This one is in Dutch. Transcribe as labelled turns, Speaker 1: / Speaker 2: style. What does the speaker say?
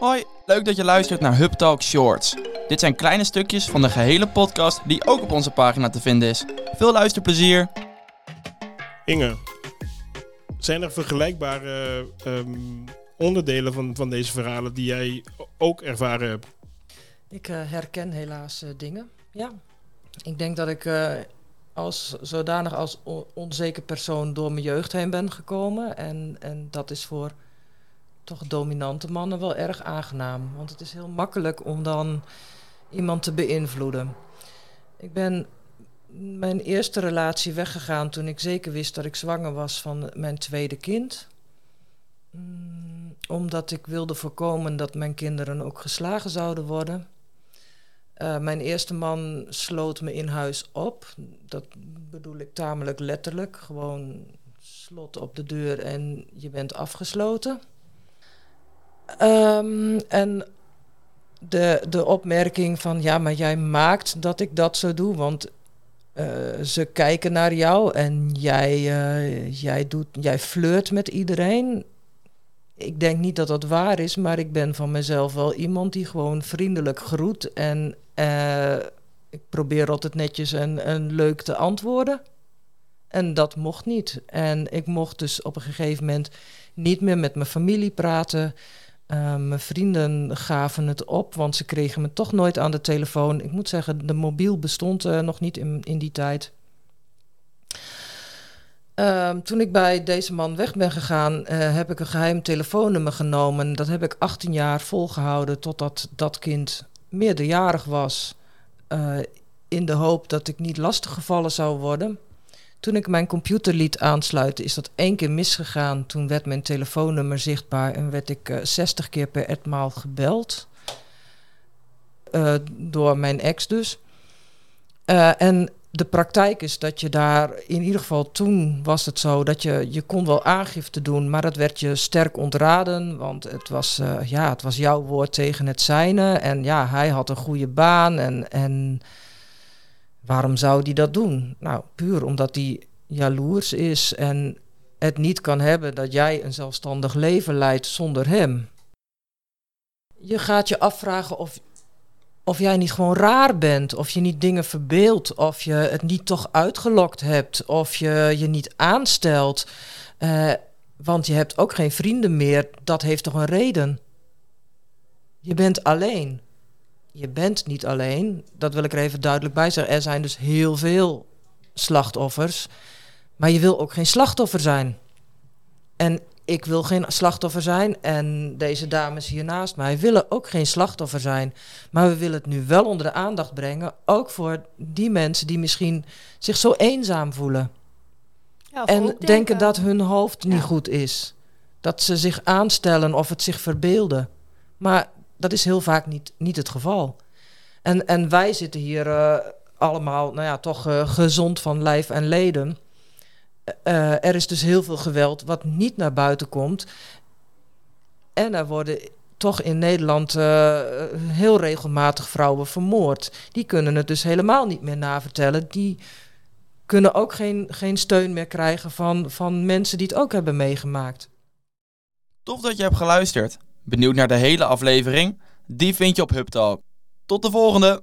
Speaker 1: Hoi, leuk dat je luistert naar Hub Talk Shorts. Dit zijn kleine stukjes van de gehele podcast die ook op onze pagina te vinden is. Veel luisterplezier.
Speaker 2: Inge, zijn er vergelijkbare ehm, onderdelen van, van deze verhalen die jij ook ervaren hebt?
Speaker 3: Ik eh, herken helaas eh, dingen, ja. Ik denk dat ik eh, als zodanig als on- onzeker persoon door mijn jeugd heen ben gekomen. En, en dat is voor toch dominante mannen wel erg aangenaam. Want het is heel makkelijk om dan iemand te beïnvloeden. Ik ben mijn eerste relatie weggegaan toen ik zeker wist dat ik zwanger was van mijn tweede kind. Mm, omdat ik wilde voorkomen dat mijn kinderen ook geslagen zouden worden. Uh, mijn eerste man sloot me in huis op. Dat bedoel ik tamelijk letterlijk. Gewoon slot op de deur en je bent afgesloten. Um, en de, de opmerking van ja, maar jij maakt dat ik dat zo doe, want uh, ze kijken naar jou en jij, uh, jij, doet, jij flirt met iedereen. Ik denk niet dat dat waar is, maar ik ben van mezelf wel iemand die gewoon vriendelijk groet en uh, ik probeer altijd netjes en, en leuk te antwoorden. En dat mocht niet. En ik mocht dus op een gegeven moment niet meer met mijn familie praten. Uh, mijn vrienden gaven het op, want ze kregen me toch nooit aan de telefoon. Ik moet zeggen, de mobiel bestond uh, nog niet in, in die tijd. Uh, toen ik bij deze man weg ben gegaan, uh, heb ik een geheim telefoonnummer genomen. Dat heb ik 18 jaar volgehouden totdat dat kind meerderjarig was. In de hoop dat ik niet lastiggevallen zou worden. Toen ik mijn computer liet aansluiten, is dat één keer misgegaan. Toen werd mijn telefoonnummer zichtbaar en werd ik uh, 60 keer per etmaal gebeld. Uh, door mijn ex dus. Uh, en de praktijk is dat je daar, in ieder geval toen was het zo, dat je, je kon wel aangifte doen, maar dat werd je sterk ontraden. Want het was, ja, het was jouw woord tegen het zijne. En ja, hij had een goede baan en... en Waarom zou die dat doen? Nou, puur omdat hij jaloers is en het niet kan hebben dat jij een zelfstandig leven leidt zonder hem. Je gaat je afvragen of, of jij niet gewoon raar bent, of je niet dingen verbeeldt, of je het niet toch uitgelokt hebt, of je je niet aanstelt. Uh, want je hebt ook geen vrienden meer, dat heeft toch een reden? Je bent alleen je bent niet alleen. Dat wil ik er even duidelijk bij zeggen. Er zijn dus heel veel slachtoffers. Maar je wil ook geen slachtoffer zijn. En ik wil geen slachtoffer zijn. En deze dames hier naast mij willen ook geen slachtoffer zijn. Maar we willen het nu wel onder de aandacht brengen. Ook voor die mensen die misschien zich zo eenzaam voelen. Ja, en denken, denken dat hun hoofd niet ja. goed is. Dat ze zich aanstellen of het zich verbeelden. Maar dat is heel vaak niet, niet het geval. En, en wij zitten hier uh, allemaal, nou ja, toch uh, gezond van lijf en leden. Uh, er is dus heel veel geweld wat niet naar buiten komt. En er worden toch in Nederland heel regelmatig vrouwen vermoord. Die kunnen het dus helemaal niet meer navertellen. Die kunnen ook geen, geen steun meer krijgen van, van mensen die het ook hebben meegemaakt.
Speaker 1: Tof dat je hebt geluisterd. Benieuwd naar de hele aflevering? Die vind je op HubTalk. Tot de volgende!